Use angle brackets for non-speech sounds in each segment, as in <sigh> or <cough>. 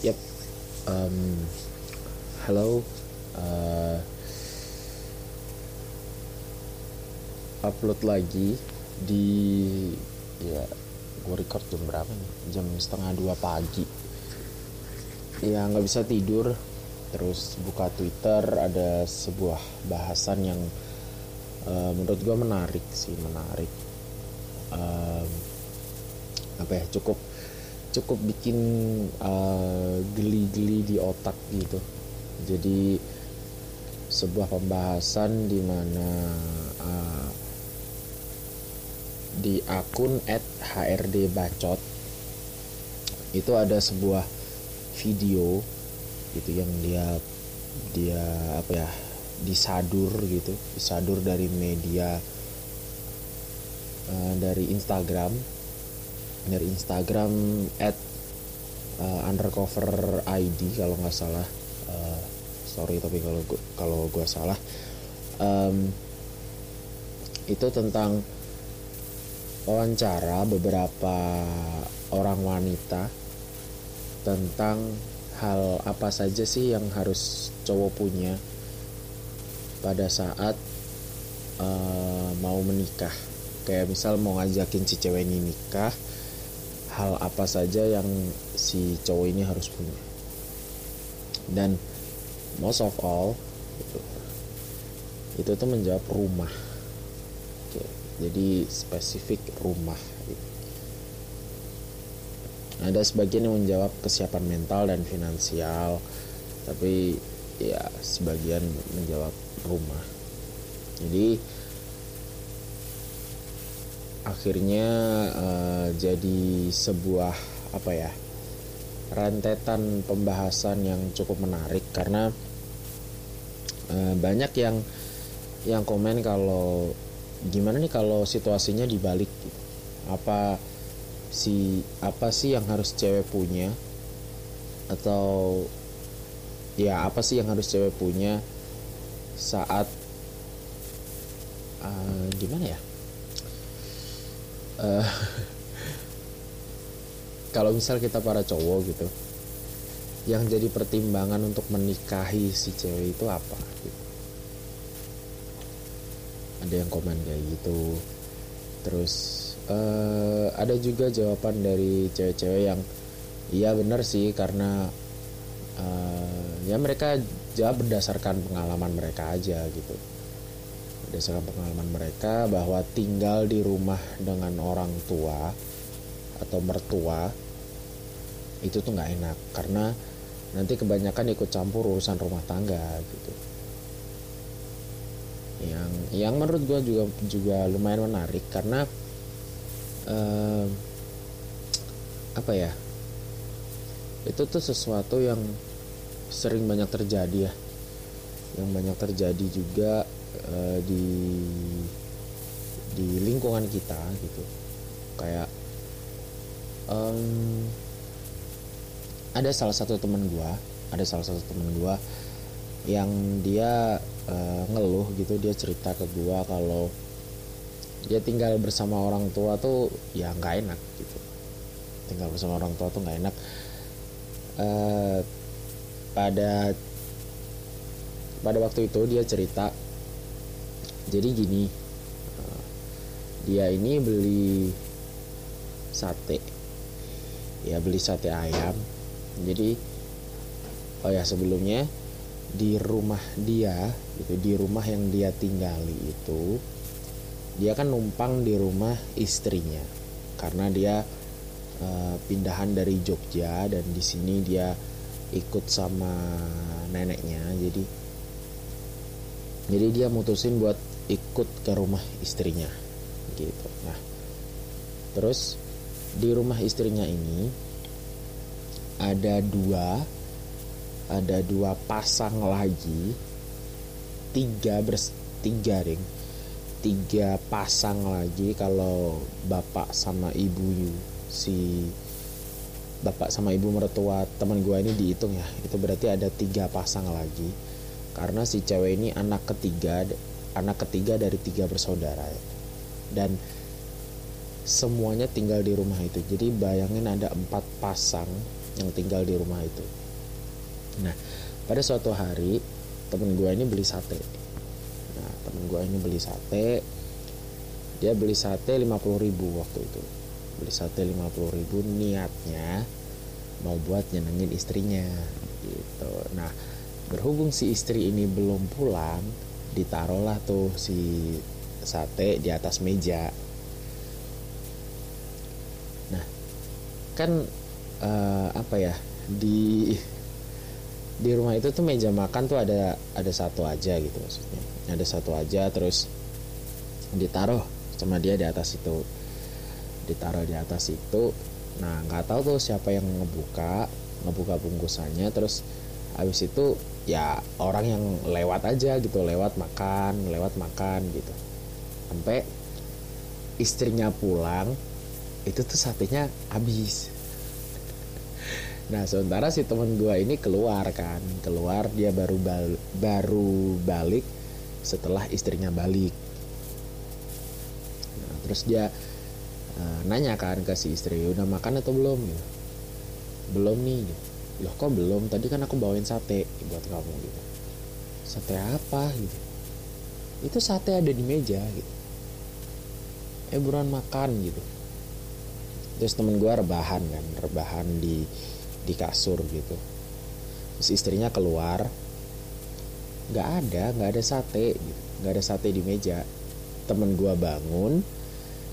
Yep. Um, hello. Uh, upload lagi di ya gue record jam berapa nih jam setengah dua pagi ya nggak bisa tidur terus buka twitter ada sebuah bahasan yang uh, menurut gue menarik sih menarik um, apa ya cukup cukup bikin uh, geli-geli di otak gitu. Jadi sebuah pembahasan di mana uh, di akun @hrd_bacot itu ada sebuah video gitu yang dia dia apa ya disadur gitu disadur dari media uh, dari Instagram dari Instagram at uh, undercover ID kalau nggak salah. Uh, sorry tapi kalau kalau gue salah. Um, itu tentang wawancara beberapa orang wanita tentang hal apa saja sih yang harus cowok punya pada saat uh, mau menikah. Kayak misal mau ngajakin si cewek ini nikah hal apa saja yang si cowok ini harus punya. Dan most of all itu itu tuh menjawab rumah. Jadi spesifik rumah. Ada sebagian yang menjawab kesiapan mental dan finansial tapi ya sebagian menjawab rumah. Jadi akhirnya uh, jadi sebuah apa ya rentetan pembahasan yang cukup menarik karena uh, banyak yang yang komen kalau gimana nih kalau situasinya dibalik gitu. apa si apa sih yang harus cewek punya atau ya apa sih yang harus cewek punya saat uh, gimana ya uh, kalau misal kita para cowok gitu yang jadi pertimbangan untuk menikahi si cewek itu apa gitu? Ada yang komen kayak gitu. Terus uh, ada juga jawaban dari cewek-cewek yang iya benar sih karena uh, ya mereka jawab berdasarkan pengalaman mereka aja gitu berdasarkan pengalaman mereka bahwa tinggal di rumah dengan orang tua atau mertua itu tuh nggak enak. Karena nanti kebanyakan ikut campur urusan rumah tangga gitu. Yang yang menurut gue juga juga lumayan menarik karena uh, apa ya itu tuh sesuatu yang sering banyak terjadi ya yang banyak terjadi juga uh, di di lingkungan kita gitu. Kayak um, ada salah satu teman gue ada salah satu teman gue yang dia uh, ngeluh gitu dia cerita ke gua kalau dia tinggal bersama orang tua tuh ya nggak enak gitu. Tinggal bersama orang tua tuh nggak enak. Uh, pada pada waktu itu dia cerita jadi gini uh, dia ini beli sate. Ya beli sate ayam. Jadi oh ya sebelumnya di rumah dia gitu di rumah yang dia tinggali itu dia kan numpang di rumah istrinya. Karena dia uh, pindahan dari Jogja dan di sini dia ikut sama neneknya. Jadi jadi dia mutusin buat ikut ke rumah istrinya gitu. Nah terus di rumah istrinya ini ada dua ada dua pasang lagi tiga bers tiga ring tiga pasang lagi kalau bapak sama ibu si bapak sama ibu mertua teman gue ini dihitung ya. Itu berarti ada tiga pasang lagi karena si cewek ini anak ketiga anak ketiga dari tiga bersaudara. Dan semuanya tinggal di rumah itu. Jadi bayangin ada empat pasang yang tinggal di rumah itu. Nah pada suatu hari temen gue ini beli sate. Nah temen gue ini beli sate. Dia beli sate 50 ribu waktu itu. Beli sate 50 ribu niatnya mau buat nyenengin istrinya gitu. Nah berhubung si istri ini belum pulang ditaruhlah tuh si sate di atas meja. Nah kan uh, apa ya di di rumah itu tuh meja makan tuh ada ada satu aja gitu maksudnya. Ada satu aja terus ditaruh sama dia di atas itu. Ditaruh di atas itu. Nah nggak tahu tuh siapa yang ngebuka ngebuka bungkusannya terus habis itu ya orang yang lewat aja gitu lewat makan lewat makan gitu. Sampai istrinya pulang itu tuh satenya habis. <laughs> Nah sementara si teman gue ini keluar kan keluar dia baru bal baru balik setelah istrinya balik. Terus dia uh, nanya kan ke si istri udah makan atau belum? Gitu. Belum nih gitu. Loh kok belum? Tadi kan aku bawain sate buat kamu gitu. Sate apa gitu? Itu sate ada di meja gitu. Eh buruan makan gitu. Terus temen gue rebahan kan. Rebahan di di kasur gitu. Terus istrinya keluar. Nggak ada nggak ada sate gitu. Nggak ada sate di meja. Temen gue bangun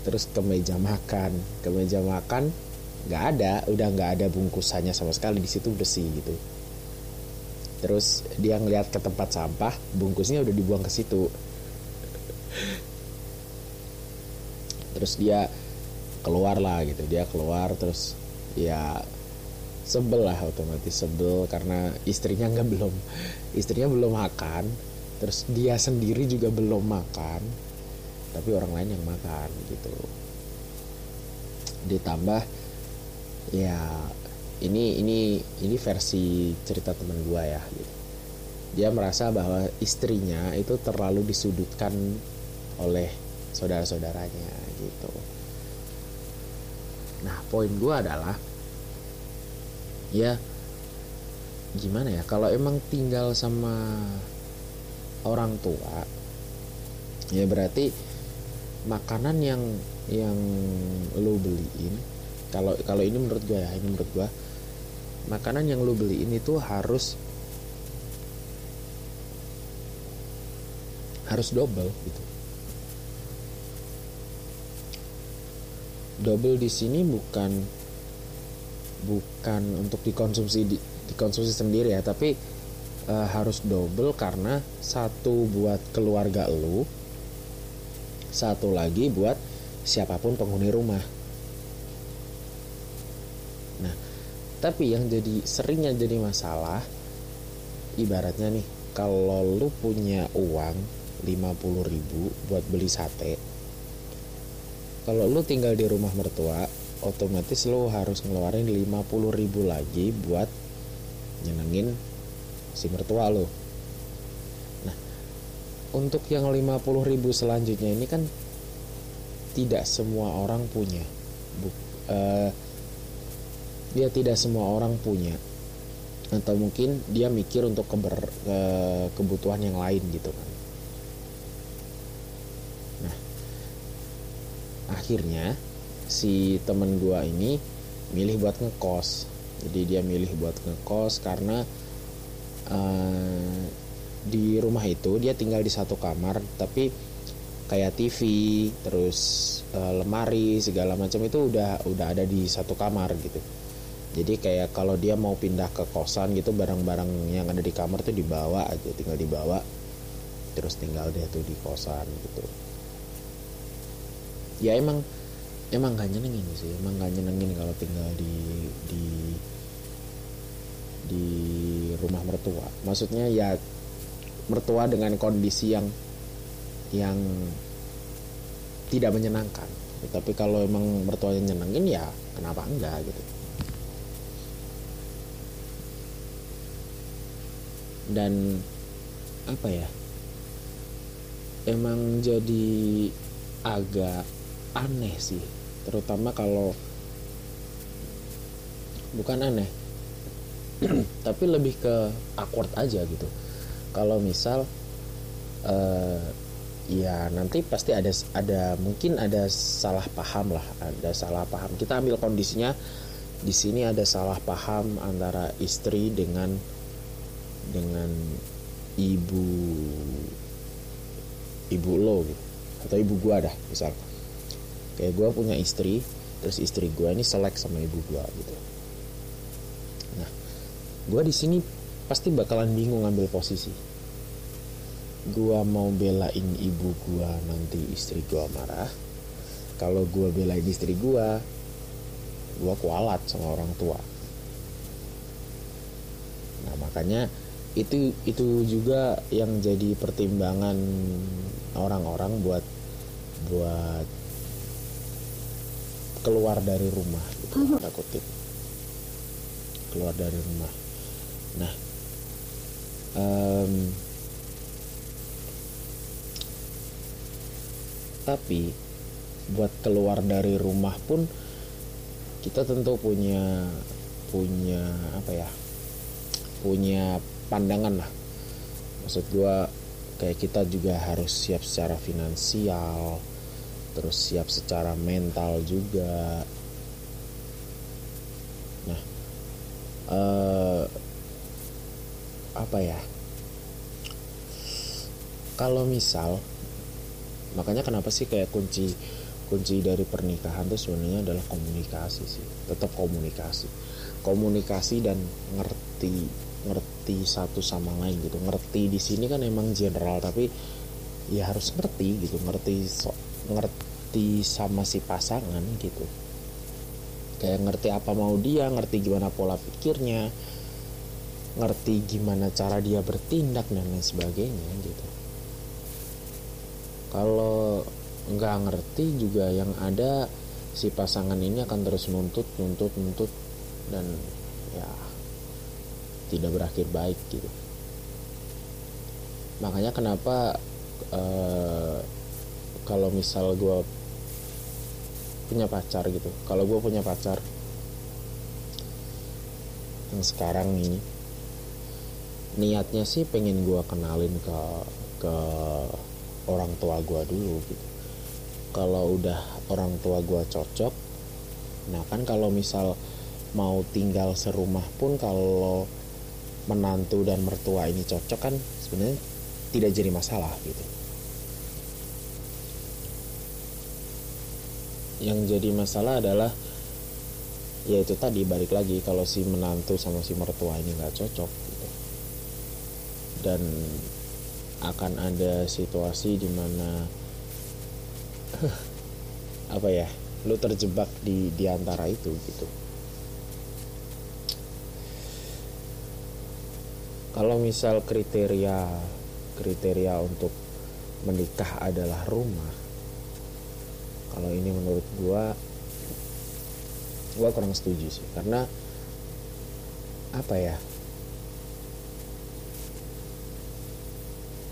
terus ke meja makan. Ke meja makan nggak ada udah nggak ada bungkusannya sama sekali di situ bersih gitu. Terus dia ngeliat ke tempat sampah bungkusnya udah dibuang ke situ. Terus dia keluar lah gitu dia keluar terus ya sebel lah otomatis sebel karena istrinya nggak belum istrinya belum makan. Terus dia sendiri juga belum makan tapi orang lain yang makan gitu. Ditambah ya ini ini ini versi cerita teman gue ya gitu. Dia merasa bahwa istrinya itu terlalu disudutkan oleh saudara-saudaranya gitu. Nah poin gue adalah ya gimana ya kalau emang tinggal sama orang tua ya berarti makanan yang yang lo beliin kalau kalau ini menurut gue ya ini menurut gue makanan yang lo beliin itu harus harus double gitu double di sini bukan bukan untuk dikonsumsi di, dikonsumsi sendiri ya tapi uh, harus double karena satu buat keluarga lu satu lagi buat siapa pun penghuni rumah. Nah, tapi yang jadi seringnya jadi masalah ibaratnya nih, kalau lu punya uang 50 ribu buat beli sate kalau lu tinggal di rumah mertua otomatis lu harus ngeluarin 50 ribu lagi buat nyenengin si mertua lu. Untuk yang 50 ribu selanjutnya ini kan tidak semua orang punya. Buk, uh, dia tidak semua orang punya. Atau mungkin dia mikir untuk keber, ke, kebutuhan yang lain gitu kan. Nah akhirnya si temen gua ini milih buat ngekos. Jadi dia milih buat ngekos karena uh, di rumah itu dia tinggal di satu kamar tapi kayak TV terus e, lemari segala macam itu udah udah ada di satu kamar gitu jadi kayak kalau dia mau pindah ke kosan gitu barang-barang yang ada di kamar tuh dibawa aja tinggal dibawa. Terus tinggal dia tuh di kosan gitu. Ya emang emang gak nyenengin sih emang gak nyenengin kalau tinggal di di di rumah mertua. Maksudnya ya mertua dengan kondisi yang yang tidak menyenangkan. Tapi kalau emang mertuanya nyenengin ya kenapa enggak gitu dan apa ya? Emang jadi agak aneh sih. Terutama kalau bukan aneh <clears throat> tapi lebih ke awkward aja gitu. Kalau misal uh, ya nanti pasti ada ada mungkin ada salah paham lah ada salah paham. Kita ambil kondisinya di sini ada salah paham antara istri dengan dengan ibu ibu lo gitu. Atau ibu gua dah misal. Kayak gua punya istri terus istri gua ini selek sama ibu gua gitu. Nah gua di sini pasti bakalan bingung ngambil posisi. Gua mau belain ibu gua nanti istri gua marah. Kalau gua belain istri gua gua kualat sama orang tua. Nah makanya itu itu juga yang jadi pertimbangan orang-orang buat buat keluar dari rumah gitu ada kutip. Keluar dari rumah. Nah um, tapi buat keluar dari rumah pun kita tentu punya punya apa ya punya pandangan lah. Maksud gue kayak kita juga harus siap secara finansial terus siap secara mental juga. Nah uh, apa ya? Kalau misal makanya kenapa sih kayak kunci kunci dari pernikahan tuh sebenarnya adalah komunikasi sih. Tetap komunikasi. Komunikasi dan ngerti ngerti satu sama lain gitu. Ngerti di sini kan emang general tapi ya harus ngerti gitu. Ngerti so, ngerti sama si pasangan gitu. Kayak ngerti apa mau dia ngerti gimana pola pikirnya ngerti gimana cara dia bertindak dan lain sebagainya gitu. Kalau nggak ngerti juga yang ada si pasangan ini akan terus nuntut nuntut nuntut dan ya tidak berakhir baik gitu. Makanya kenapa uh, kalau misal gue punya pacar gitu kalau gue punya pacar yang sekarang ini niatnya sih pengen gue kenalin ke ke orang tua gue dulu gitu. Kalau udah orang tua gue cocok nah kan kalau misal mau tinggal serumah pun kalau menantu dan mertua ini cocok kan sebenarnya tidak jadi masalah gitu yang jadi masalah adalah ya itu tadi balik lagi kalau si menantu sama si mertua ini nggak cocok gitu. dan akan ada situasi di mana <laughs> apa ya lu terjebak di di antara itu gitu kalau misal kriteria kriteria untuk menikah adalah rumah kalau ini menurut gua gua kurang setuju sih karena apa ya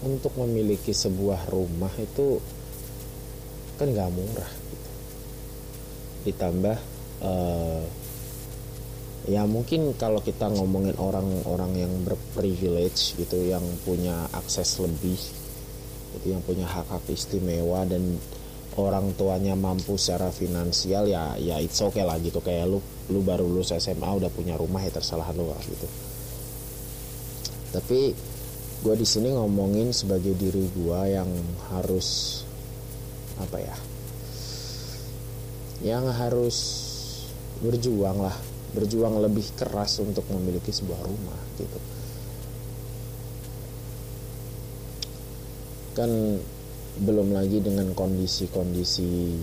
untuk memiliki sebuah rumah itu kan nggak murah gitu. ditambah uh, ya mungkin kalau kita ngomongin orang-orang yang berprivilege gitu yang punya akses lebih itu yang punya hak-hak istimewa dan orang tuanya mampu secara finansial ya ya it's okay lah gitu. Kayak lu lu baru lulus SMA udah punya rumah ya tersalah lu lah gitu. Tapi gue di sini ngomongin sebagai diri gue yang harus apa ya yang harus berjuang lah berjuang lebih keras untuk memiliki sebuah rumah gitu. Kan belum lagi dengan kondisi-kondisi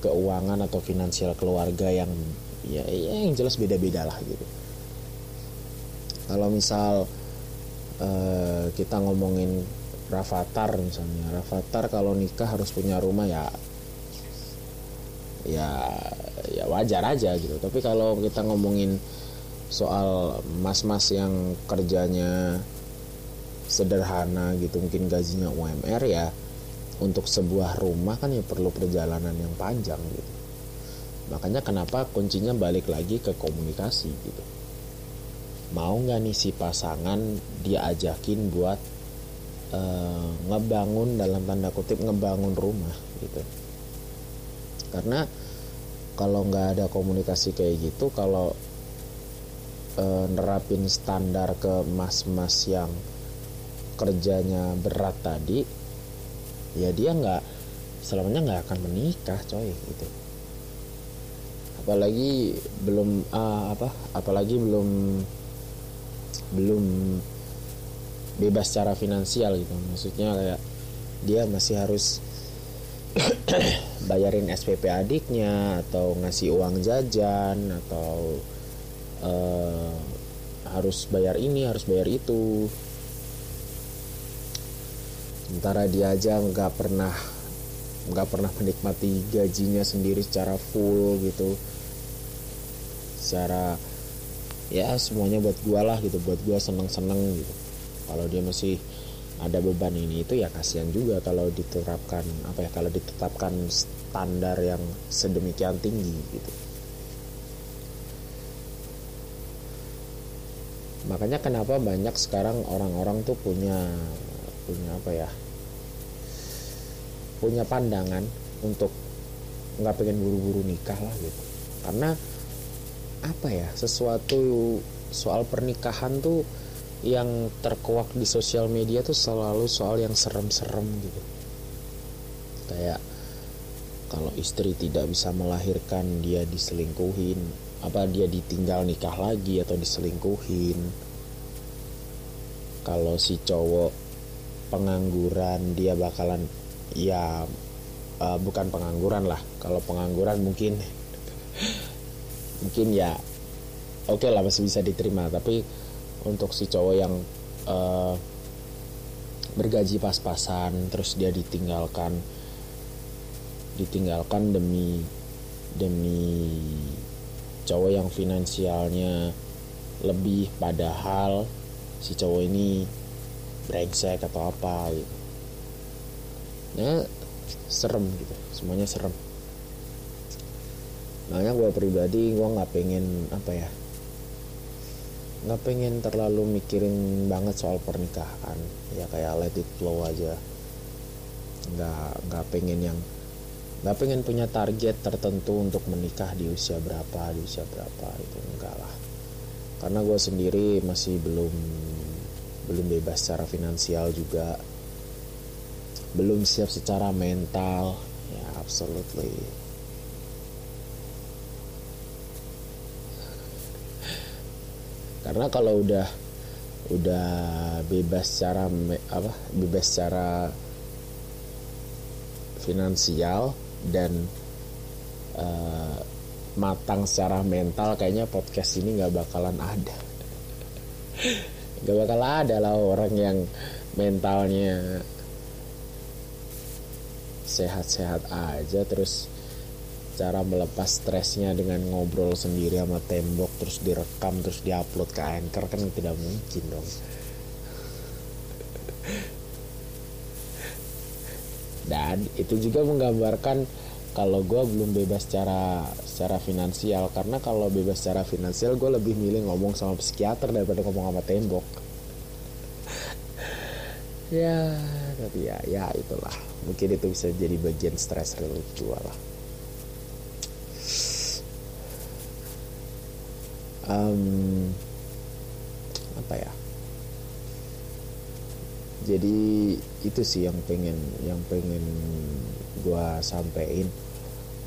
keuangan atau finansial keluarga yang ya, ya yang jelas beda-beda lah gitu. Kalau misal uh, kita ngomongin Rafathar misalnya Rafathar kalau nikah harus punya rumah ya ya ya wajar aja gitu. Tapi kalau kita ngomongin soal mas-mas yang kerjanya sederhana gitu mungkin gajinya UMR ya untuk sebuah rumah kan ya perlu perjalanan yang panjang gitu. Makanya kenapa kuncinya balik lagi ke komunikasi gitu. Mau nggak nih si pasangan dia ajakin buat uh, ngebangun dalam tanda kutip ngebangun rumah gitu. Karena kalau nggak ada komunikasi kayak gitu kalau uh, nerapin standar ke mas-mas yang kerjanya berat tadi ya dia nggak selamanya nggak akan menikah coy gitu. Apalagi belum uh, apa apalagi belum belum bebas secara finansial gitu. Maksudnya kayak dia masih harus bayarin SPP adiknya atau ngasih uang jajan atau uh, harus bayar ini harus bayar itu. Sementara dia aja nggak pernah nggak pernah menikmati gajinya sendiri secara full gitu. Secara ya semuanya buat gua lah gitu buat gua seneng seneng gitu. Kalau dia masih ada beban ini itu ya kasihan juga kalau diterapkan apa ya kalau ditetapkan standar yang sedemikian tinggi gitu. Makanya kenapa banyak sekarang orang-orang tuh punya punya apa ya punya pandangan untuk nggak pengen buru-buru nikah lah gitu. Karena apa ya sesuatu soal pernikahan tuh yang terkuak di sosial media tuh selalu soal yang serem-serem gitu. Kayak kalau istri tidak bisa melahirkan dia diselingkuhin. Apa dia ditinggal nikah lagi atau diselingkuhin? Kalau si cowok pengangguran dia bakalan ya uh, bukan pengangguran lah. Kalau pengangguran mungkin <laughs> mungkin ya oke okay lah masih bisa diterima. Tapi untuk si cowok yang uh, bergaji pas-pasan terus dia ditinggalkan ditinggalkan demi demi cowok yang finansialnya lebih padahal si cowok ini brengsek atau apa gitu. Ya serem gitu. Semuanya serem. Makanya gue pribadi gue nggak pengen apa ya nggak pengen terlalu mikirin banget soal pernikahan. Ya kayak let it flow aja. Nggak nggak pengen yang nggak pengen punya target tertentu untuk menikah di usia berapa di usia berapa itu enggak lah. Karena gue sendiri masih belum belum bebas secara finansial juga. Belum siap secara mental. Ya absolutely. Karena kalau udah udah bebas secara apa bebas secara finansial dan uh, matang secara mental kayaknya podcast ini nggak bakalan ada. Nggak bakal ada lah orang yang mentalnya sehat-sehat aja terus cara melepas stresnya dengan ngobrol sendiri sama tembok terus direkam terus diupload ke anchor kan tidak mungkin dong dan itu juga menggambarkan kalau gue belum bebas secara secara finansial. Karena kalau bebas secara finansial gue lebih milih ngomong sama psikiater daripada ngomong sama tembok. <laughs> Ya. Tapi ya ya itulah. Mungkin itu bisa jadi bagian stress relief gue lah. Um, apa ya jadi itu sih yang pengen yang pengen gue sampein.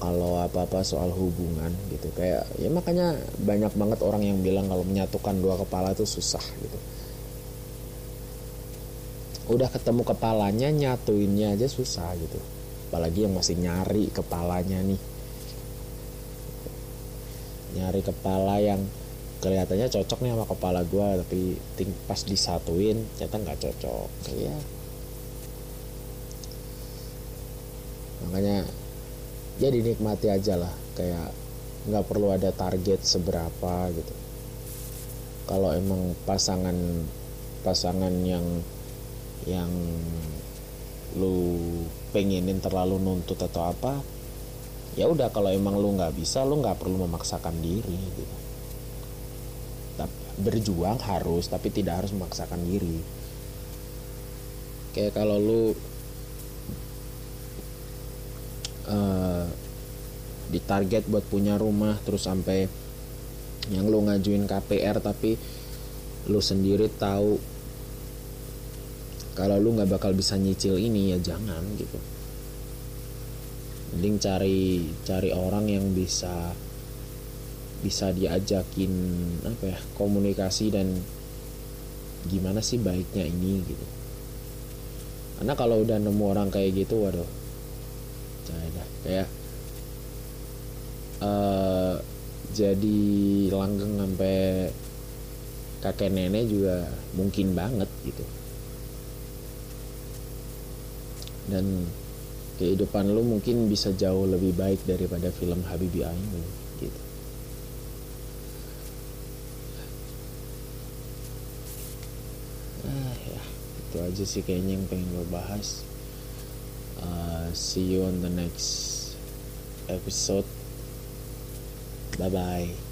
Kalau apa-apa soal hubungan gitu. Kayak ya makanya banyak banget orang yang bilang kalau menyatukan dua kepala itu susah gitu. Udah ketemu kepalanya nyatuinnya aja susah gitu. Apalagi yang masih nyari kepalanya nih. Nyari kepala yang kelihatannya cocok nih sama kepala gue tapi ting pas disatuin ternyata nggak cocok. Ya makanya ya nikmati aja lah kayak nggak perlu ada target seberapa gitu. Kalau emang pasangan pasangan yang yang lu pengenin terlalu nuntut atau apa ya udah kalau emang lu nggak bisa lu nggak perlu memaksakan diri gitu berjuang harus tapi tidak harus memaksakan diri. Kayak kalau lu uh, ditarget buat punya rumah terus sampai yang lu ngajuin KPR tapi lu sendiri tahu kalau lu nggak bakal bisa nyicil ini ya jangan gitu. Mending cari cari orang yang bisa bisa diajakin apa ya komunikasi dan gimana sih baiknya ini gitu. Karena kalau udah nemu orang kayak gitu waduh dah. Kayak uh, jadi langgeng sampai kakek nenek juga mungkin banget gitu. Dan kehidupan lu mungkin bisa jauh lebih baik daripada film Habibie Ainun gitu ah ya itu aja sih kayaknya yang pengen gue bahas uh, see you on the next episode. Bye bye